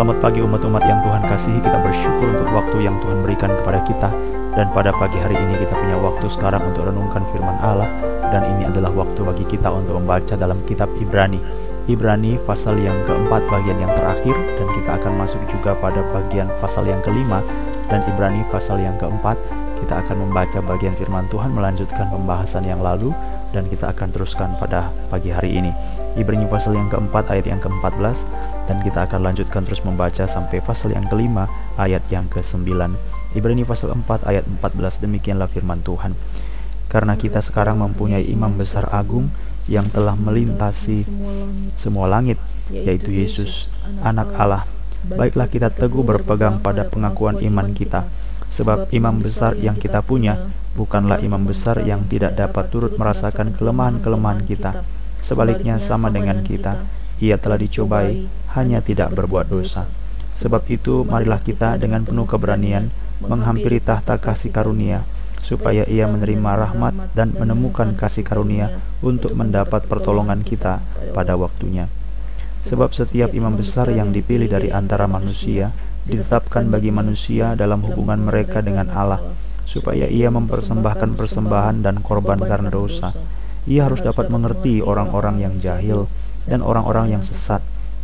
Selamat pagi umat-umat yang Tuhan kasihi. Kita bersyukur untuk waktu yang Tuhan berikan kepada kita. Dan pada pagi hari ini kita punya waktu sekarang untuk renungkan firman Allah. Dan ini adalah waktu bagi kita untuk membaca dalam kitab Ibrani. Ibrani pasal yang keempat bagian yang terakhir. Dan kita akan masuk juga pada bagian pasal yang kelima. Dan Ibrani pasal yang keempat Kita akan membaca bagian firman Tuhan melanjutkan pembahasan yang lalu. Dan kita akan teruskan pada pagi hari ini. Ibrani pasal yang keempat ayat yang ke-14 dan kita akan lanjutkan terus membaca sampai pasal yang kelima ayat yang ke-9. Ibrani pasal 4 ayat 14 demikianlah firman Tuhan. Karena kita sekarang mempunyai imam besar agung yang telah melintasi semua langit, yaitu Yesus, anak Allah. Baiklah kita teguh berpegang pada pengakuan iman kita, sebab imam besar yang kita punya bukanlah imam besar yang tidak dapat turut merasakan kelemahan-kelemahan kita. Sebaliknya sama dengan kita, ia telah dicobai, hanya tidak berbuat dosa. Sebab itu, marilah kita dengan penuh keberanian menghampiri tahta kasih karunia, supaya ia menerima rahmat dan menemukan kasih karunia untuk mendapat pertolongan kita pada waktunya. Sebab setiap imam besar yang dipilih dari antara manusia ditetapkan bagi manusia dalam hubungan mereka dengan Allah, supaya ia mempersembahkan persembahan dan korban karena dosa. Ia harus dapat mengerti orang-orang yang jahil dan orang-orang yang sesat,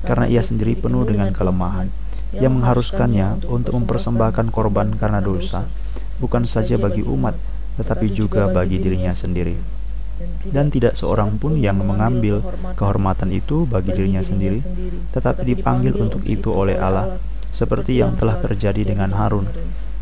karena ia sendiri penuh dengan kelemahan, yang mengharuskannya untuk mempersembahkan korban karena dosa, bukan saja bagi umat, tetapi juga bagi dirinya sendiri. Dan tidak seorang pun yang mengambil kehormatan itu bagi dirinya sendiri, tetapi dipanggil untuk itu oleh Allah, seperti yang telah terjadi dengan Harun.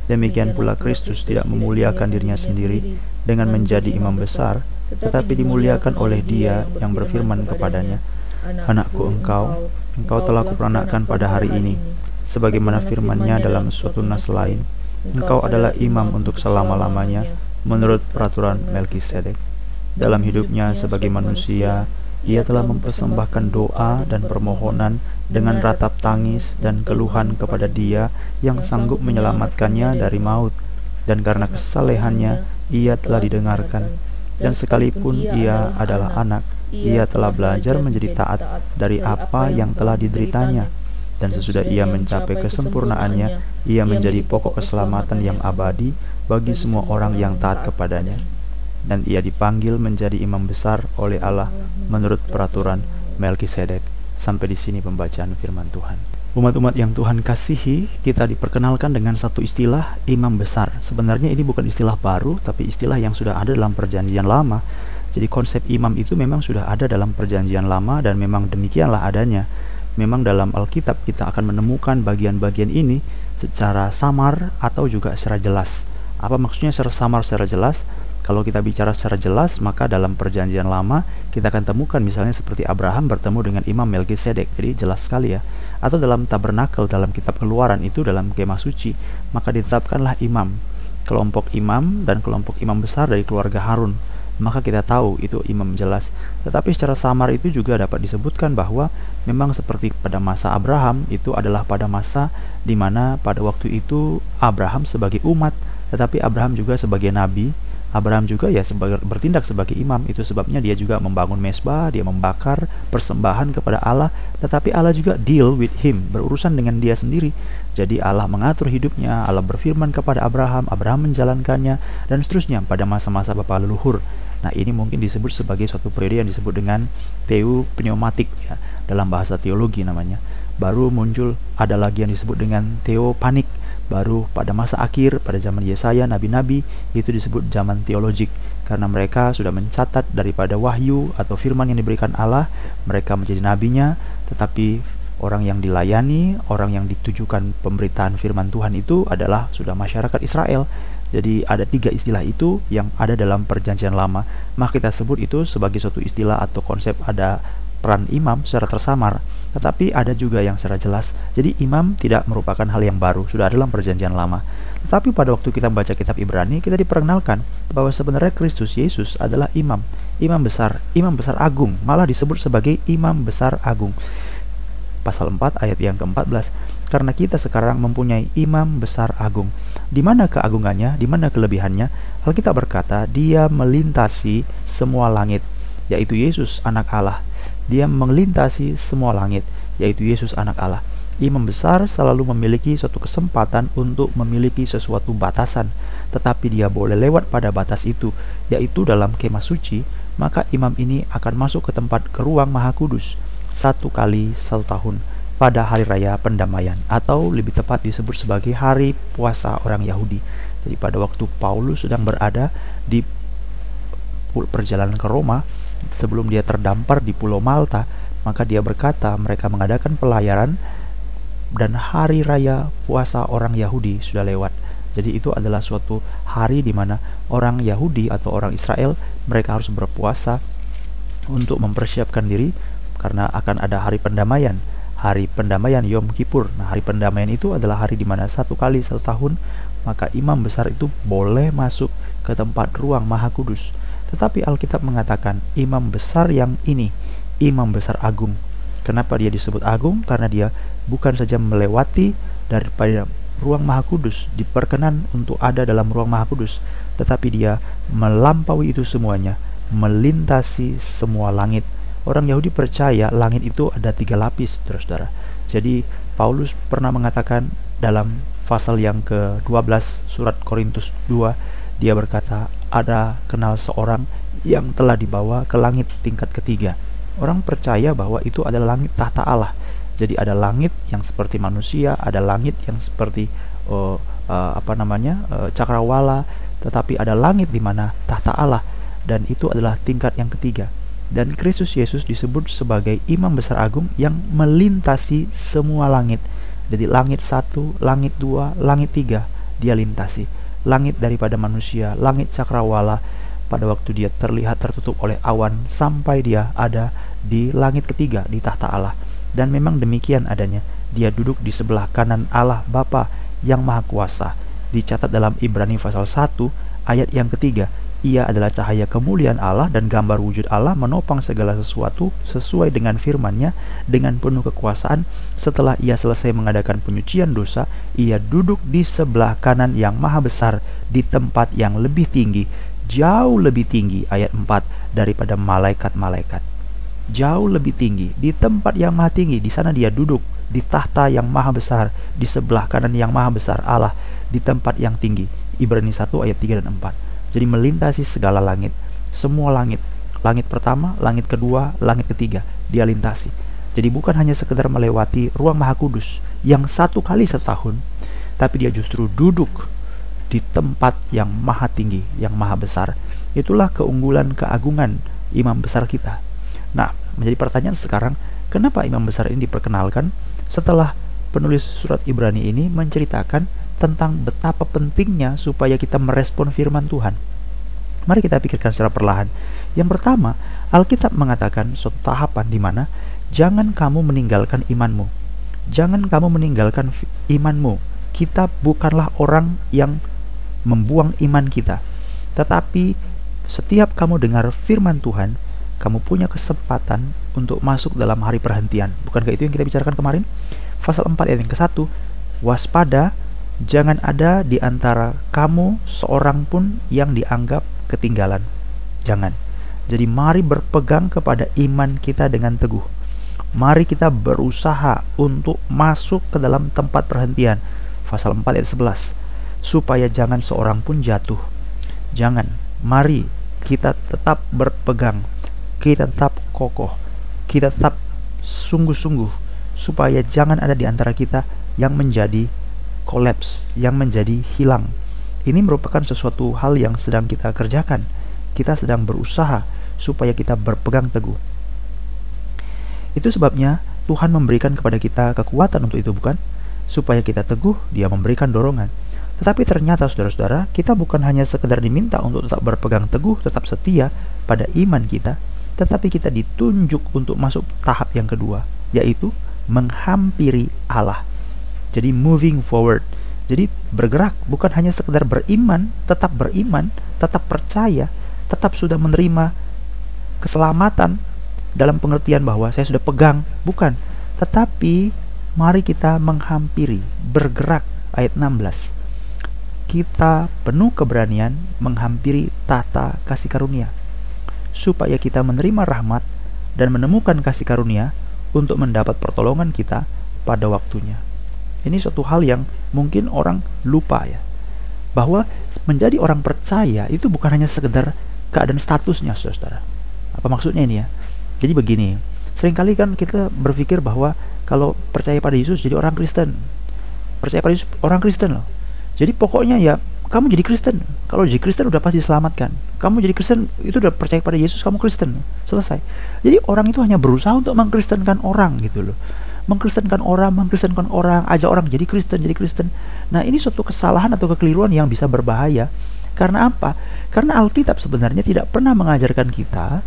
Demikian pula Kristus tidak memuliakan dirinya sendiri dengan menjadi imam besar, tetapi dimuliakan oleh Dia yang berfirman kepadanya, Anakku engkau, engkau telah kuperanakkan pada hari ini, sebagaimana firmannya dalam suatu nas lain. Engkau adalah imam untuk selama-lamanya, menurut peraturan Melkisedek. Dalam hidupnya sebagai manusia, ia telah mempersembahkan doa dan permohonan dengan ratap tangis dan keluhan kepada Dia yang sanggup menyelamatkannya dari maut, dan karena kesalehannya ia telah didengarkan. Dan sekalipun ia adalah anak, ia telah belajar menjadi taat dari apa yang telah dideritanya, dan sesudah ia mencapai kesempurnaannya, ia menjadi pokok keselamatan yang abadi bagi semua orang yang taat kepadanya. Dan ia dipanggil menjadi imam besar oleh Allah menurut peraturan Melkisedek. Sampai di sini pembacaan firman Tuhan. Umat-umat yang Tuhan kasihi, kita diperkenalkan dengan satu istilah imam besar. Sebenarnya ini bukan istilah baru, tapi istilah yang sudah ada dalam perjanjian lama jadi konsep imam itu memang sudah ada dalam perjanjian lama dan memang demikianlah adanya. Memang dalam Alkitab kita akan menemukan bagian-bagian ini secara samar atau juga secara jelas. Apa maksudnya secara samar secara jelas? Kalau kita bicara secara jelas, maka dalam perjanjian lama kita akan temukan misalnya seperti Abraham bertemu dengan Imam Melkisedek. Jadi jelas sekali ya. Atau dalam tabernakel dalam kitab Keluaran itu dalam kemah suci, maka ditetapkanlah imam, kelompok imam dan kelompok imam besar dari keluarga Harun maka kita tahu itu imam jelas. Tetapi secara samar itu juga dapat disebutkan bahwa memang seperti pada masa Abraham itu adalah pada masa di mana pada waktu itu Abraham sebagai umat, tetapi Abraham juga sebagai nabi. Abraham juga ya sebagai, bertindak sebagai imam itu sebabnya dia juga membangun mesbah, dia membakar persembahan kepada Allah, tetapi Allah juga deal with him, berurusan dengan dia sendiri. Jadi Allah mengatur hidupnya, Allah berfirman kepada Abraham, Abraham menjalankannya dan seterusnya pada masa-masa bapa leluhur. Nah, ini mungkin disebut sebagai suatu periode yang disebut dengan pneumatik ya, dalam bahasa teologi namanya. Baru muncul ada lagi yang disebut dengan teopanik. Baru pada masa akhir pada zaman Yesaya nabi-nabi itu disebut zaman teologik karena mereka sudah mencatat daripada wahyu atau firman yang diberikan Allah, mereka menjadi nabinya, tetapi orang yang dilayani, orang yang ditujukan pemberitaan firman Tuhan itu adalah sudah masyarakat Israel jadi ada tiga istilah itu yang ada dalam perjanjian lama. Maka kita sebut itu sebagai suatu istilah atau konsep ada peran imam secara tersamar. Tetapi ada juga yang secara jelas. Jadi imam tidak merupakan hal yang baru, sudah ada dalam perjanjian lama. Tetapi pada waktu kita membaca kitab Ibrani, kita diperkenalkan bahwa sebenarnya Kristus Yesus adalah imam, imam besar, imam besar agung, malah disebut sebagai imam besar agung. Pasal 4 ayat yang ke-14 karena kita sekarang mempunyai imam besar agung. Di mana keagungannya di mana kelebihannya? Alkitab berkata dia melintasi semua langit yaitu Yesus anak Allah dia melintasi semua langit yaitu Yesus anak Allah Imam besar selalu memiliki suatu kesempatan untuk memiliki sesuatu batasan, tetapi dia boleh lewat pada batas itu, yaitu dalam kemah suci, maka imam ini akan masuk ke tempat ke ruang maha kudus satu kali satu tahun pada hari raya pendamaian atau lebih tepat disebut sebagai hari puasa orang Yahudi. Jadi pada waktu Paulus sedang berada di perjalanan ke Roma sebelum dia terdampar di Pulau Malta, maka dia berkata mereka mengadakan pelayaran dan hari raya puasa orang Yahudi sudah lewat. Jadi itu adalah suatu hari di mana orang Yahudi atau orang Israel mereka harus berpuasa untuk mempersiapkan diri karena akan ada hari pendamaian. Hari pendamaian Yom Kippur. Nah, hari pendamaian itu adalah hari di mana satu kali satu tahun maka imam besar itu boleh masuk ke tempat ruang Maha Kudus. Tetapi Alkitab mengatakan imam besar yang ini, imam besar agung. Kenapa dia disebut agung? Karena dia bukan saja melewati daripada ruang Maha Kudus, diperkenan untuk ada dalam ruang Maha Kudus, tetapi dia melampaui itu semuanya, melintasi semua langit. Orang Yahudi percaya langit itu ada tiga lapis, saudara-saudara. Jadi Paulus pernah mengatakan dalam pasal yang ke-12 surat Korintus 2, dia berkata, ada kenal seorang yang telah dibawa ke langit tingkat ketiga. Orang percaya bahwa itu adalah langit tahta Allah jadi ada langit yang seperti manusia, ada langit yang seperti uh, uh, apa namanya uh, cakrawala, tetapi ada langit di mana tahta Allah dan itu adalah tingkat yang ketiga. Dan Kristus Yesus disebut sebagai imam besar agung yang melintasi semua langit. Jadi langit satu, langit dua, langit tiga dia lintasi. Langit daripada manusia, langit cakrawala pada waktu dia terlihat tertutup oleh awan sampai dia ada di langit ketiga di tahta Allah. Dan memang demikian adanya. Dia duduk di sebelah kanan Allah Bapa yang Maha Kuasa. Dicatat dalam Ibrani pasal 1 ayat yang ketiga. Ia adalah cahaya kemuliaan Allah dan gambar wujud Allah menopang segala sesuatu sesuai dengan firman-Nya dengan penuh kekuasaan. Setelah ia selesai mengadakan penyucian dosa, ia duduk di sebelah kanan yang maha besar di tempat yang lebih tinggi, jauh lebih tinggi ayat 4 daripada malaikat-malaikat. Jauh lebih tinggi di tempat yang maha tinggi di sana dia duduk di tahta yang maha besar di sebelah kanan yang maha besar Allah di tempat yang tinggi. Ibrani 1 ayat 3 dan 4 jadi melintasi segala langit. Semua langit. Langit pertama langit kedua langit ketiga. Dia lintasi. Jadi bukan hanya sekedar melewati ruang maha kudus yang satu kali setahun tapi dia justru duduk di tempat yang maha tinggi yang maha besar. Itulah keunggulan keagungan imam besar kita. Nah, menjadi pertanyaan sekarang, kenapa imam besar ini diperkenalkan? Setelah penulis surat Ibrani ini menceritakan tentang betapa pentingnya supaya kita merespon firman Tuhan. Mari kita pikirkan secara perlahan. Yang pertama, Alkitab mengatakan suatu tahapan di mana jangan kamu meninggalkan imanmu. Jangan kamu meninggalkan imanmu. Kita bukanlah orang yang membuang iman kita. Tetapi setiap kamu dengar firman Tuhan, kamu punya kesempatan untuk masuk dalam hari perhentian. Bukankah itu yang kita bicarakan kemarin? Pasal 4 ayat yang ke-1, waspada, jangan ada di antara kamu seorang pun yang dianggap ketinggalan. Jangan. Jadi mari berpegang kepada iman kita dengan teguh. Mari kita berusaha untuk masuk ke dalam tempat perhentian. Pasal 4 ayat 11. Supaya jangan seorang pun jatuh. Jangan. Mari kita tetap berpegang kita tetap kokoh, kita tetap sungguh-sungguh supaya jangan ada di antara kita yang menjadi kolaps, yang menjadi hilang. Ini merupakan sesuatu hal yang sedang kita kerjakan. Kita sedang berusaha supaya kita berpegang teguh. Itu sebabnya Tuhan memberikan kepada kita kekuatan untuk itu, bukan? Supaya kita teguh, Dia memberikan dorongan. Tetapi ternyata saudara-saudara, kita bukan hanya sekedar diminta untuk tetap berpegang teguh, tetap setia pada iman kita, tetapi kita ditunjuk untuk masuk tahap yang kedua, yaitu menghampiri Allah. Jadi moving forward. Jadi bergerak bukan hanya sekedar beriman, tetap beriman, tetap percaya, tetap sudah menerima keselamatan dalam pengertian bahwa saya sudah pegang, bukan. Tetapi mari kita menghampiri, bergerak ayat 16. Kita penuh keberanian menghampiri tata kasih karunia supaya kita menerima rahmat dan menemukan kasih karunia untuk mendapat pertolongan kita pada waktunya. Ini suatu hal yang mungkin orang lupa ya. Bahwa menjadi orang percaya itu bukan hanya sekedar keadaan statusnya, saudara. Apa maksudnya ini ya? Jadi begini, sering kali kan kita berpikir bahwa kalau percaya pada Yesus jadi orang Kristen. Percaya pada Yesus orang Kristen loh. Jadi pokoknya ya kamu jadi Kristen. Kalau jadi Kristen udah pasti selamatkan. Kamu jadi Kristen itu udah percaya pada Yesus, kamu Kristen. Selesai. Jadi orang itu hanya berusaha untuk mengkristenkan orang gitu loh. Mengkristenkan orang, mengkristenkan orang, ajak orang jadi Kristen, jadi Kristen. Nah, ini suatu kesalahan atau kekeliruan yang bisa berbahaya. Karena apa? Karena Alkitab sebenarnya tidak pernah mengajarkan kita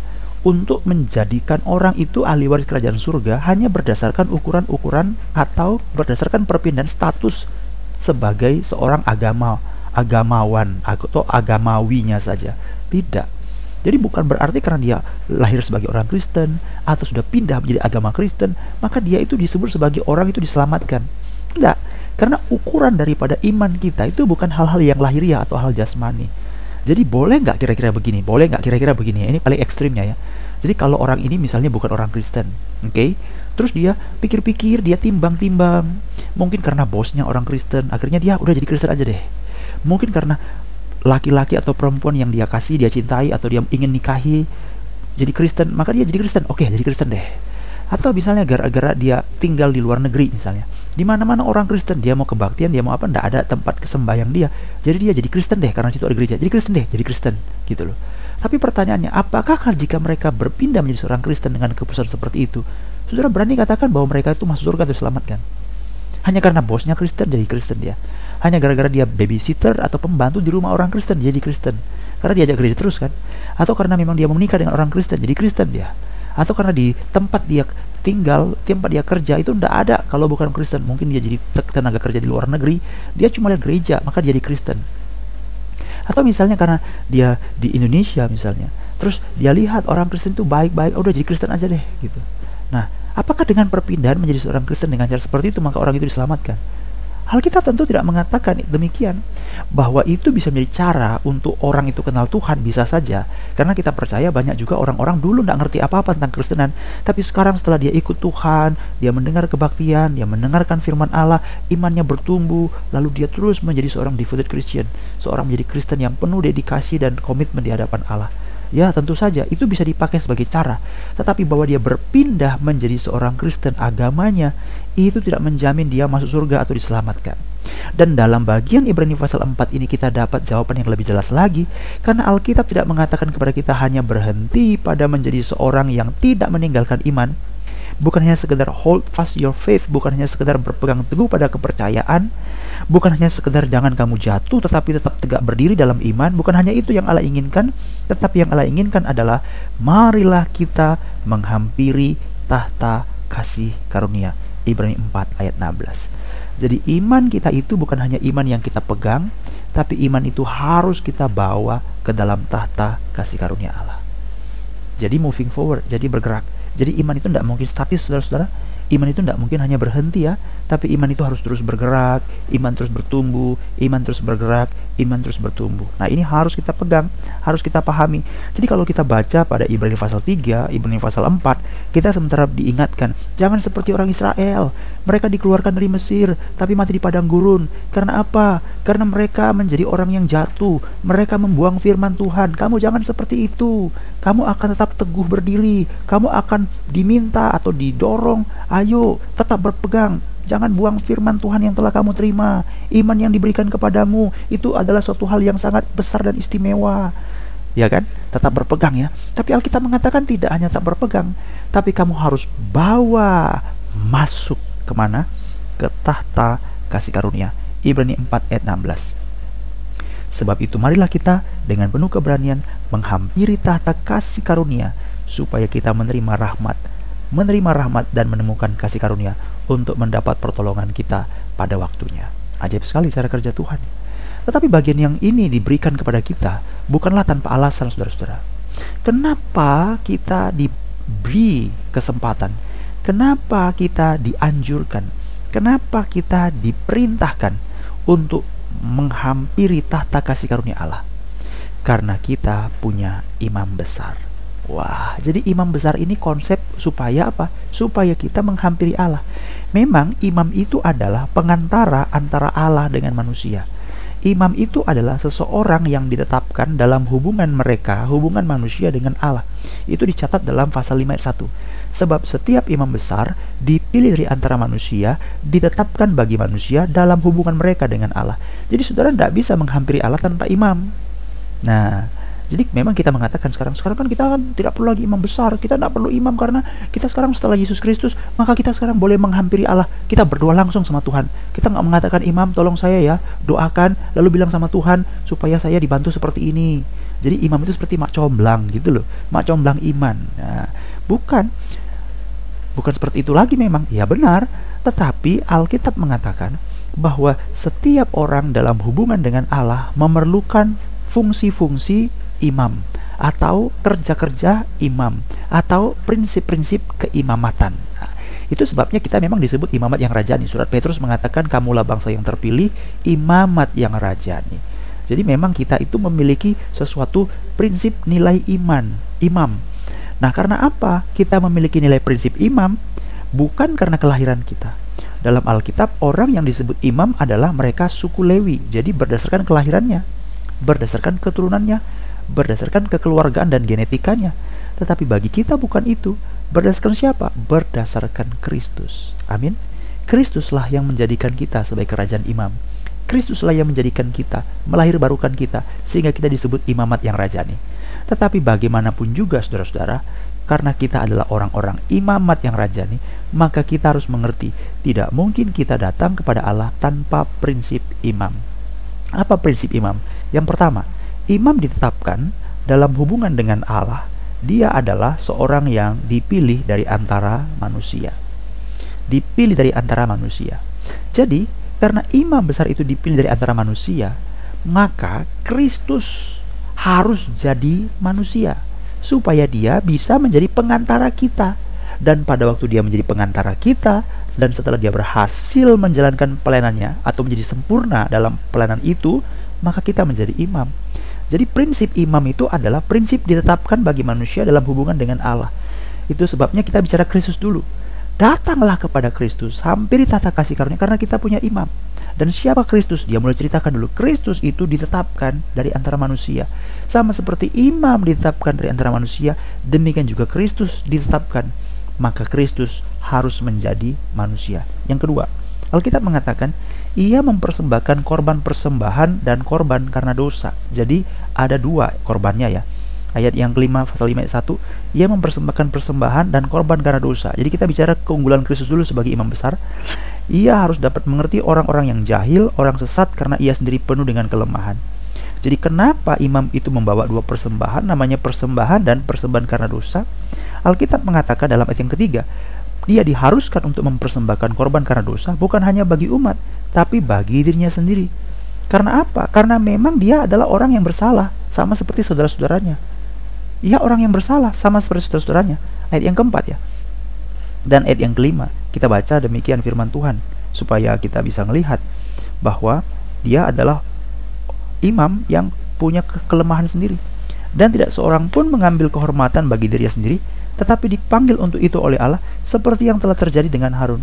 untuk menjadikan orang itu ahli waris kerajaan surga hanya berdasarkan ukuran-ukuran atau berdasarkan perpindahan status sebagai seorang agama agamawan atau agamawinya saja. Tidak. Jadi bukan berarti karena dia lahir sebagai orang Kristen atau sudah pindah menjadi agama Kristen, maka dia itu disebut sebagai orang itu diselamatkan. Tidak. Karena ukuran daripada iman kita itu bukan hal-hal yang lahiriah atau hal jasmani. Jadi boleh nggak kira-kira begini? Boleh nggak kira-kira begini? Ini paling ekstrimnya ya. Jadi kalau orang ini misalnya bukan orang Kristen, oke? Okay? Terus dia pikir-pikir, dia timbang-timbang. Mungkin karena bosnya orang Kristen, akhirnya dia udah jadi Kristen aja deh mungkin karena laki-laki atau perempuan yang dia kasih, dia cintai atau dia ingin nikahi jadi Kristen, maka dia jadi Kristen. Oke, jadi Kristen deh. Atau misalnya gara-gara dia tinggal di luar negeri misalnya. Di mana-mana orang Kristen, dia mau kebaktian, dia mau apa, ndak ada tempat kesembahyang dia. Jadi dia jadi Kristen deh karena situ ada gereja. Jadi Kristen deh, jadi Kristen gitu loh. Tapi pertanyaannya, apakah jika mereka berpindah menjadi seorang Kristen dengan keputusan seperti itu, saudara berani katakan bahwa mereka itu masuk surga atau selamatkan? Hanya karena bosnya Kristen jadi Kristen dia. Hanya gara-gara dia babysitter atau pembantu di rumah orang Kristen jadi Kristen. Karena diajak gereja terus kan? Atau karena memang dia menikah dengan orang Kristen jadi Kristen dia. Atau karena di tempat dia tinggal tempat dia kerja itu tidak ada. Kalau bukan Kristen mungkin dia jadi tenaga kerja di luar negeri. Dia cuma lihat gereja maka dia jadi Kristen. Atau misalnya karena dia di Indonesia misalnya. Terus dia lihat orang Kristen itu baik-baik oh, udah jadi Kristen aja deh gitu. Nah apakah dengan perpindahan menjadi seorang Kristen dengan cara seperti itu maka orang itu diselamatkan? Alkitab tentu tidak mengatakan demikian bahwa itu bisa menjadi cara untuk orang itu kenal Tuhan bisa saja. Karena kita percaya banyak juga orang-orang dulu tidak ngerti apa-apa tentang Kristenan tapi sekarang setelah dia ikut Tuhan dia mendengar kebaktian dia mendengarkan firman Allah imannya bertumbuh lalu dia terus menjadi seorang devoted Christian seorang menjadi Kristen yang penuh dedikasi dan komitmen di hadapan Allah Ya tentu saja itu bisa dipakai sebagai cara. Tetapi bahwa dia berpindah menjadi seorang Kristen agamanya Itu tidak menjamin dia masuk surga atau diselamatkan. Dan dalam bagian Ibrani pasal 4 ini kita dapat jawaban yang lebih jelas lagi Karena Alkitab tidak mengatakan kepada kita hanya berhenti pada menjadi seorang yang tidak meninggalkan iman Bukan hanya sekedar hold fast your faith Bukan hanya sekedar berpegang teguh pada kepercayaan Bukan hanya sekedar jangan kamu jatuh tetapi tetap tegak berdiri dalam iman. Bukan hanya itu yang Allah inginkan, tetapi yang Allah inginkan adalah marilah kita menghampiri tahta kasih karunia. Ibrani 4 ayat 16. Jadi iman kita itu bukan hanya iman yang kita pegang, tapi iman itu harus kita bawa ke dalam tahta kasih karunia Allah. Jadi moving forward, jadi bergerak. Jadi iman itu tidak mungkin statis, saudara-saudara iman itu tidak mungkin hanya berhenti ya, tapi iman itu harus terus bergerak, iman terus bertumbuh, iman terus bergerak, iman terus bertumbuh. Nah, ini harus kita pegang, harus kita pahami. Jadi kalau kita baca pada Ibrani pasal 3, Ibrani pasal 4, kita sementara diingatkan, jangan seperti orang Israel. Mereka dikeluarkan dari Mesir, tapi mati di padang gurun. Karena apa? Karena mereka menjadi orang yang jatuh. Mereka membuang firman Tuhan. Kamu jangan seperti itu. Kamu akan tetap teguh berdiri. Kamu akan diminta atau didorong Ayo, tetap berpegang. Jangan buang firman Tuhan yang telah kamu terima. Iman yang diberikan kepadamu itu adalah suatu hal yang sangat besar dan istimewa. Ya kan? Tetap berpegang ya. Tapi Alkitab mengatakan tidak hanya tak berpegang, tapi kamu harus bawa masuk ke mana? Ke tahta kasih karunia. Ibrani 4 ayat 16. Sebab itu marilah kita dengan penuh keberanian menghampiri tahta kasih karunia supaya kita menerima rahmat menerima rahmat dan menemukan kasih karunia untuk mendapat pertolongan kita pada waktunya. Ajaib sekali cara kerja Tuhan. Tetapi bagian yang ini diberikan kepada kita bukanlah tanpa alasan saudara-saudara. Kenapa kita diberi kesempatan? Kenapa kita dianjurkan? Kenapa kita diperintahkan untuk menghampiri tahta kasih karunia Allah? Karena kita punya imam besar. Wah, jadi imam besar ini konsep supaya apa? Supaya kita menghampiri Allah. Memang imam itu adalah pengantara antara Allah dengan manusia. Imam itu adalah seseorang yang ditetapkan dalam hubungan mereka, hubungan manusia dengan Allah. Itu dicatat dalam pasal 5 ayat 1. Sebab setiap imam besar dipilih dari antara manusia, ditetapkan bagi manusia dalam hubungan mereka dengan Allah. Jadi saudara tidak bisa menghampiri Allah tanpa imam. Nah, jadi memang kita mengatakan sekarang sekarang kan kita kan tidak perlu lagi imam besar, kita tidak perlu imam karena kita sekarang setelah Yesus Kristus, maka kita sekarang boleh menghampiri Allah. Kita berdoa langsung sama Tuhan. Kita nggak mengatakan imam, tolong saya ya, doakan, lalu bilang sama Tuhan supaya saya dibantu seperti ini. Jadi imam itu seperti mak comblang gitu loh, mak comblang iman. Nah, bukan, bukan seperti itu lagi memang. Ya benar, tetapi Alkitab mengatakan bahwa setiap orang dalam hubungan dengan Allah memerlukan fungsi-fungsi imam atau kerja-kerja imam atau prinsip-prinsip keimamatan. Nah, itu sebabnya kita memang disebut imamat yang rajani. Surat Petrus mengatakan kamulah bangsa yang terpilih, imamat yang rajani. Jadi memang kita itu memiliki sesuatu prinsip nilai iman, imam. Nah, karena apa kita memiliki nilai prinsip imam? Bukan karena kelahiran kita. Dalam Alkitab, orang yang disebut imam adalah mereka suku Lewi. Jadi berdasarkan kelahirannya, berdasarkan keturunannya, berdasarkan kekeluargaan dan genetikanya. Tetapi bagi kita bukan itu. Berdasarkan siapa? Berdasarkan Kristus. Amin. Kristuslah yang menjadikan kita sebagai kerajaan imam. Kristuslah yang menjadikan kita, melahir barukan kita, sehingga kita disebut imamat yang rajani. Tetapi bagaimanapun juga saudara-saudara, karena kita adalah orang-orang imamat yang rajani, maka kita harus mengerti, tidak mungkin kita datang kepada Allah tanpa prinsip imam. Apa prinsip imam? Yang pertama, imam ditetapkan dalam hubungan dengan Allah, dia adalah seorang yang dipilih dari antara manusia. Dipilih dari antara manusia. Jadi, karena imam besar itu dipilih dari antara manusia, maka Kristus harus jadi manusia supaya dia bisa menjadi pengantara kita. Dan pada waktu dia menjadi pengantara kita dan setelah dia berhasil menjalankan pelayanannya atau menjadi sempurna dalam pelayanan itu, maka kita menjadi imam. Jadi prinsip imam itu adalah prinsip ditetapkan bagi manusia dalam hubungan dengan Allah. Itu sebabnya kita bicara Kristus dulu. Datanglah kepada Kristus, hampiri tata kasih karunia karena kita punya imam. Dan siapa Kristus? Dia mulai ceritakan dulu. Kristus itu ditetapkan dari antara manusia. Sama seperti imam ditetapkan dari antara manusia, demikian juga Kristus ditetapkan. Maka Kristus harus menjadi manusia. Yang kedua, Alkitab mengatakan ia mempersembahkan korban persembahan dan korban karena dosa. Jadi ada dua korbannya ya. Ayat yang kelima pasal 5 ayat 1 Ia mempersembahkan persembahan dan korban karena dosa Jadi kita bicara keunggulan Kristus dulu sebagai imam besar Ia harus dapat mengerti orang-orang yang jahil, orang sesat karena ia sendiri penuh dengan kelemahan Jadi kenapa imam itu membawa dua persembahan Namanya persembahan dan persembahan karena dosa Alkitab mengatakan dalam ayat yang ketiga dia diharuskan untuk mempersembahkan korban karena dosa bukan hanya bagi umat, tapi bagi dirinya sendiri. Karena apa? Karena memang dia adalah orang yang bersalah, sama seperti saudara-saudaranya. Ia orang yang bersalah, sama seperti saudara-saudaranya. Ayat yang keempat ya. Dan ayat yang kelima, kita baca demikian firman Tuhan, supaya kita bisa melihat bahwa dia adalah imam yang punya kelemahan sendiri. Dan tidak seorang pun mengambil kehormatan bagi dirinya sendiri, tetapi dipanggil untuk itu oleh Allah seperti yang telah terjadi dengan Harun.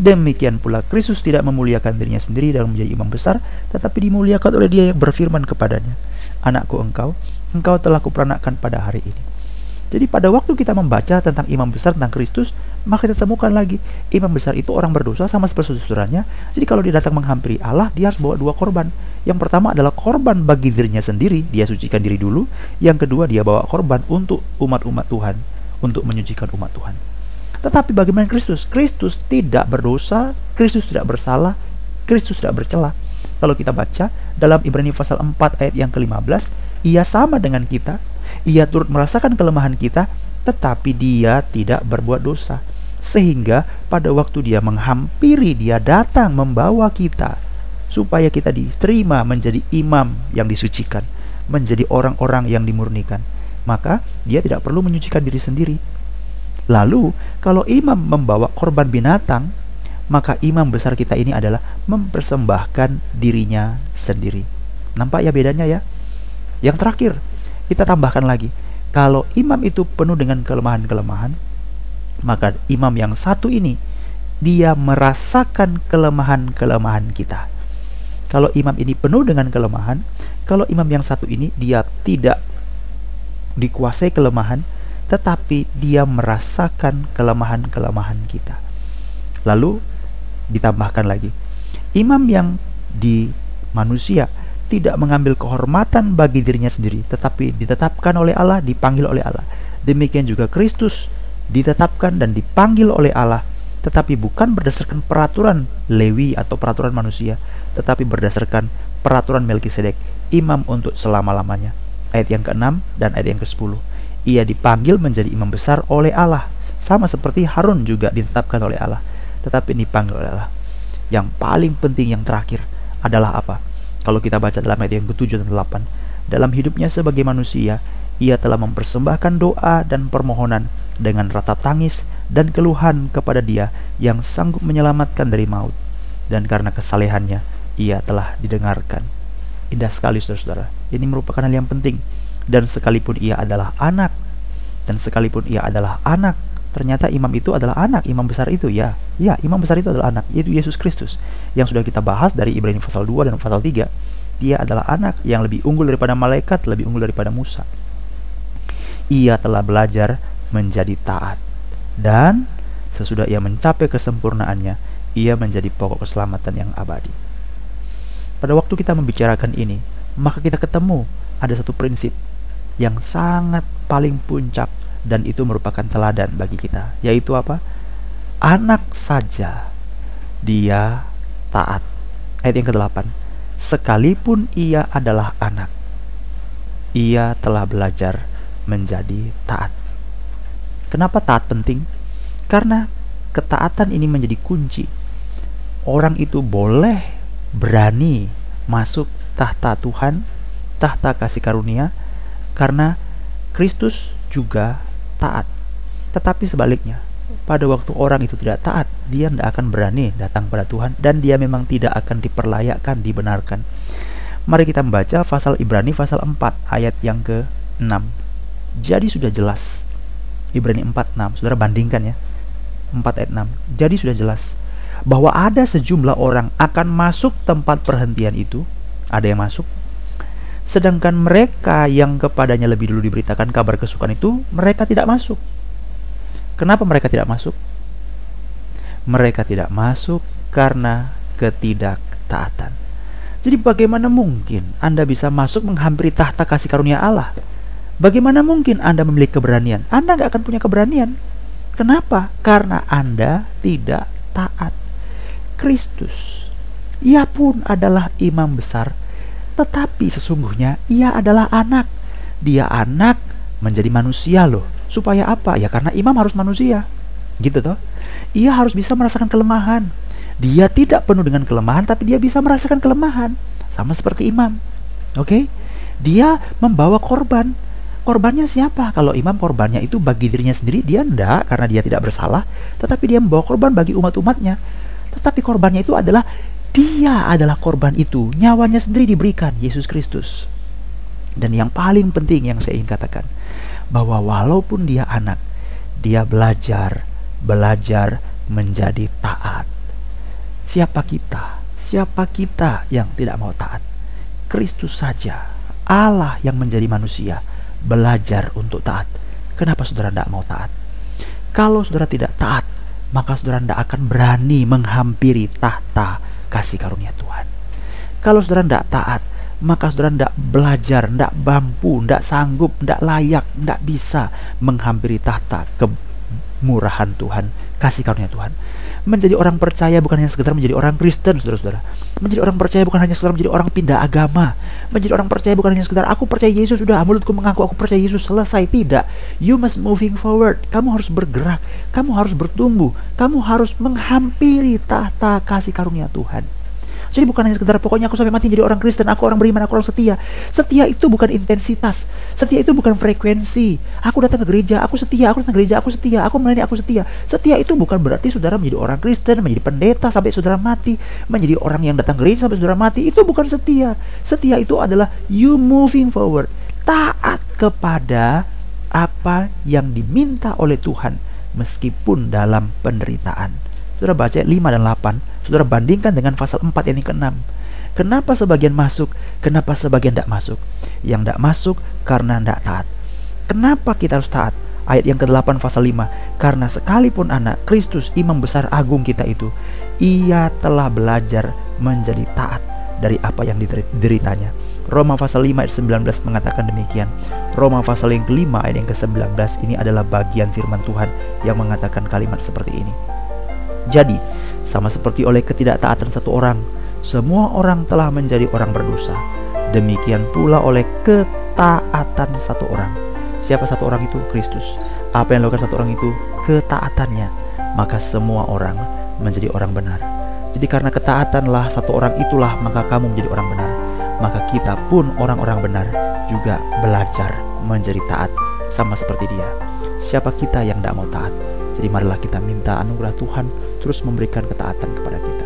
Demikian pula Kristus tidak memuliakan dirinya sendiri dalam menjadi imam besar, tetapi dimuliakan oleh dia yang berfirman kepadanya, Anakku engkau, engkau telah kuperanakkan pada hari ini. Jadi pada waktu kita membaca tentang imam besar tentang Kristus, maka kita temukan lagi imam besar itu orang berdosa sama seperti saudaranya. Jadi kalau dia datang menghampiri Allah, dia harus bawa dua korban. Yang pertama adalah korban bagi dirinya sendiri, dia sucikan diri dulu. Yang kedua dia bawa korban untuk umat-umat Tuhan untuk menyucikan umat Tuhan. Tetapi bagaimana Kristus? Kristus tidak berdosa, Kristus tidak bersalah, Kristus tidak bercela. Kalau kita baca dalam Ibrani pasal 4 ayat yang ke-15, ia sama dengan kita, ia turut merasakan kelemahan kita, tetapi dia tidak berbuat dosa. Sehingga pada waktu dia menghampiri, dia datang membawa kita supaya kita diterima menjadi imam yang disucikan, menjadi orang-orang yang dimurnikan maka dia tidak perlu menyucikan diri sendiri. Lalu, kalau imam membawa korban binatang, maka imam besar kita ini adalah mempersembahkan dirinya sendiri. Nampak ya bedanya ya? Yang terakhir, kita tambahkan lagi. Kalau imam itu penuh dengan kelemahan-kelemahan, maka imam yang satu ini dia merasakan kelemahan-kelemahan kita. Kalau imam ini penuh dengan kelemahan, kalau imam yang satu ini dia tidak dikuasai kelemahan, tetapi dia merasakan kelemahan-kelemahan kita. Lalu ditambahkan lagi, imam yang di manusia tidak mengambil kehormatan bagi dirinya sendiri, tetapi ditetapkan oleh Allah, dipanggil oleh Allah. Demikian juga Kristus ditetapkan dan dipanggil oleh Allah, tetapi bukan berdasarkan peraturan Lewi atau peraturan manusia, tetapi berdasarkan peraturan Melkisedek, imam untuk selama-lamanya. Ayat yang ke-6 dan ayat yang ke-10. Ia dipanggil menjadi imam besar oleh Allah, sama seperti Harun juga ditetapkan oleh Allah, tetapi dipanggil oleh Allah. Yang paling penting yang terakhir adalah apa? Kalau kita baca dalam ayat yang ke-7 dan 8, dalam hidupnya sebagai manusia, ia telah mempersembahkan doa dan permohonan dengan ratap tangis dan keluhan kepada dia yang sanggup menyelamatkan dari maut. Dan karena kesalehannya, ia telah didengarkan. Indah sekali saudara-saudara. Ini merupakan hal yang penting. Dan sekalipun ia adalah anak, dan sekalipun ia adalah anak, ternyata imam itu adalah anak imam besar itu ya. Ya imam besar itu adalah anak yaitu Yesus Kristus. Yang sudah kita bahas dari Ibrani pasal 2 dan pasal 3 dia adalah anak yang lebih unggul daripada malaikat lebih unggul daripada Musa. Ia telah belajar menjadi taat. Dan sesudah ia mencapai kesempurnaannya ia menjadi pokok keselamatan yang abadi pada waktu kita membicarakan ini maka kita ketemu ada satu prinsip yang sangat paling puncak dan itu merupakan teladan bagi kita yaitu apa? Anak saja dia taat. Ayat yang ke-8 sekalipun ia adalah anak ia telah belajar menjadi taat. Kenapa taat penting? Karena ketaatan ini menjadi kunci. Orang itu boleh berani masuk tahta Tuhan tahta kasih karunia karena Kristus juga taat. Tetapi sebaliknya, pada waktu orang itu tidak taat, dia tidak akan berani datang pada Tuhan dan dia memang tidak akan diperlayakkan, dibenarkan. Mari kita membaca pasal Ibrani pasal 4 ayat yang ke-6. Jadi sudah jelas. Ibrani 4 6. Saudara bandingkan ya. 4 ayat 6. Jadi sudah jelas bahwa ada sejumlah orang akan masuk tempat perhentian itu. Ada yang masuk, Sedangkan mereka yang kepadanya lebih dulu diberitakan kabar kesukaan itu, mereka tidak masuk. Kenapa mereka tidak masuk? Mereka tidak masuk karena ketidaktaatan. Jadi bagaimana mungkin Anda bisa masuk menghampiri tahta kasih karunia Allah? Bagaimana mungkin Anda memiliki keberanian? Anda nggak akan punya keberanian. Kenapa? Karena Anda tidak taat. Kristus, ia pun adalah imam besar tetapi sesungguhnya ia adalah anak. Dia anak menjadi manusia loh. Supaya apa? Ya karena imam harus manusia. Gitu toh. Ia harus bisa merasakan kelemahan. Dia tidak penuh dengan kelemahan tapi dia bisa merasakan kelemahan. Sama seperti imam. Oke? Okay? Dia membawa korban. Korbannya siapa? Kalau imam korbannya itu bagi dirinya sendiri, dia enggak karena dia tidak bersalah, tetapi dia membawa korban bagi umat-umatnya. Tetapi korbannya itu adalah dia adalah korban itu, nyawanya sendiri diberikan Yesus Kristus. Dan yang paling penting yang saya ingin katakan, bahwa walaupun dia anak, dia belajar, belajar menjadi taat. Siapa kita? Siapa kita yang tidak mau taat? Kristus saja, Allah yang menjadi manusia, belajar untuk taat. Kenapa saudara tidak mau taat? Kalau saudara tidak taat, maka saudara tidak akan berani menghampiri tahta kasih karunia Tuhan. Kalau saudara tidak taat, maka saudara tidak belajar, tidak mampu, tidak sanggup, tidak layak, tidak bisa menghampiri tahta kemurahan Tuhan, kasih karunia Tuhan. Menjadi orang percaya bukan hanya sekedar menjadi orang Kristen, saudara-saudara. Menjadi orang percaya bukan hanya sekedar menjadi orang pindah agama. Menjadi orang percaya bukan hanya sekedar aku percaya Yesus, sudah mulutku mengaku aku percaya Yesus, selesai. Tidak. You must moving forward. Kamu harus bergerak. Kamu harus bertumbuh. Kamu harus menghampiri tahta kasih karunia Tuhan. Jadi bukan hanya sekedar pokoknya aku sampai mati jadi orang Kristen, aku orang beriman, aku orang setia. Setia itu bukan intensitas. Setia itu bukan frekuensi. Aku datang ke gereja, aku setia, aku datang ke gereja, aku setia, aku melayani, aku setia. Setia itu bukan berarti saudara menjadi orang Kristen, menjadi pendeta sampai saudara mati, menjadi orang yang datang ke gereja sampai saudara mati. Itu bukan setia. Setia itu adalah you moving forward. Taat kepada apa yang diminta oleh Tuhan meskipun dalam penderitaan. Saudara baca 5 dan 8, saudara bandingkan dengan pasal 4 yang ke-6. Kenapa sebagian masuk, kenapa sebagian tidak masuk? Yang tidak masuk karena tidak taat. Kenapa kita harus taat? Ayat yang ke-8 pasal 5 Karena sekalipun anak Kristus imam besar agung kita itu Ia telah belajar menjadi taat dari apa yang dideritanya Roma pasal 5 ayat 19 mengatakan demikian Roma pasal yang kelima ayat yang ke-19 ini adalah bagian firman Tuhan yang mengatakan kalimat seperti ini Jadi sama seperti oleh ketidaktaatan satu orang Semua orang telah menjadi orang berdosa Demikian pula oleh ketaatan satu orang Siapa satu orang itu? Kristus. Apa yang dilakukan satu orang itu? Ketaatannya. Maka semua orang menjadi orang benar. Jadi karena ketaatanlah satu orang itulah maka kamu menjadi orang benar. Maka kita pun orang-orang benar juga belajar menjadi taat sama seperti dia. Siapa kita yang tidak mau taat? Jadi marilah kita minta anugerah Tuhan terus memberikan ketaatan kepada kita.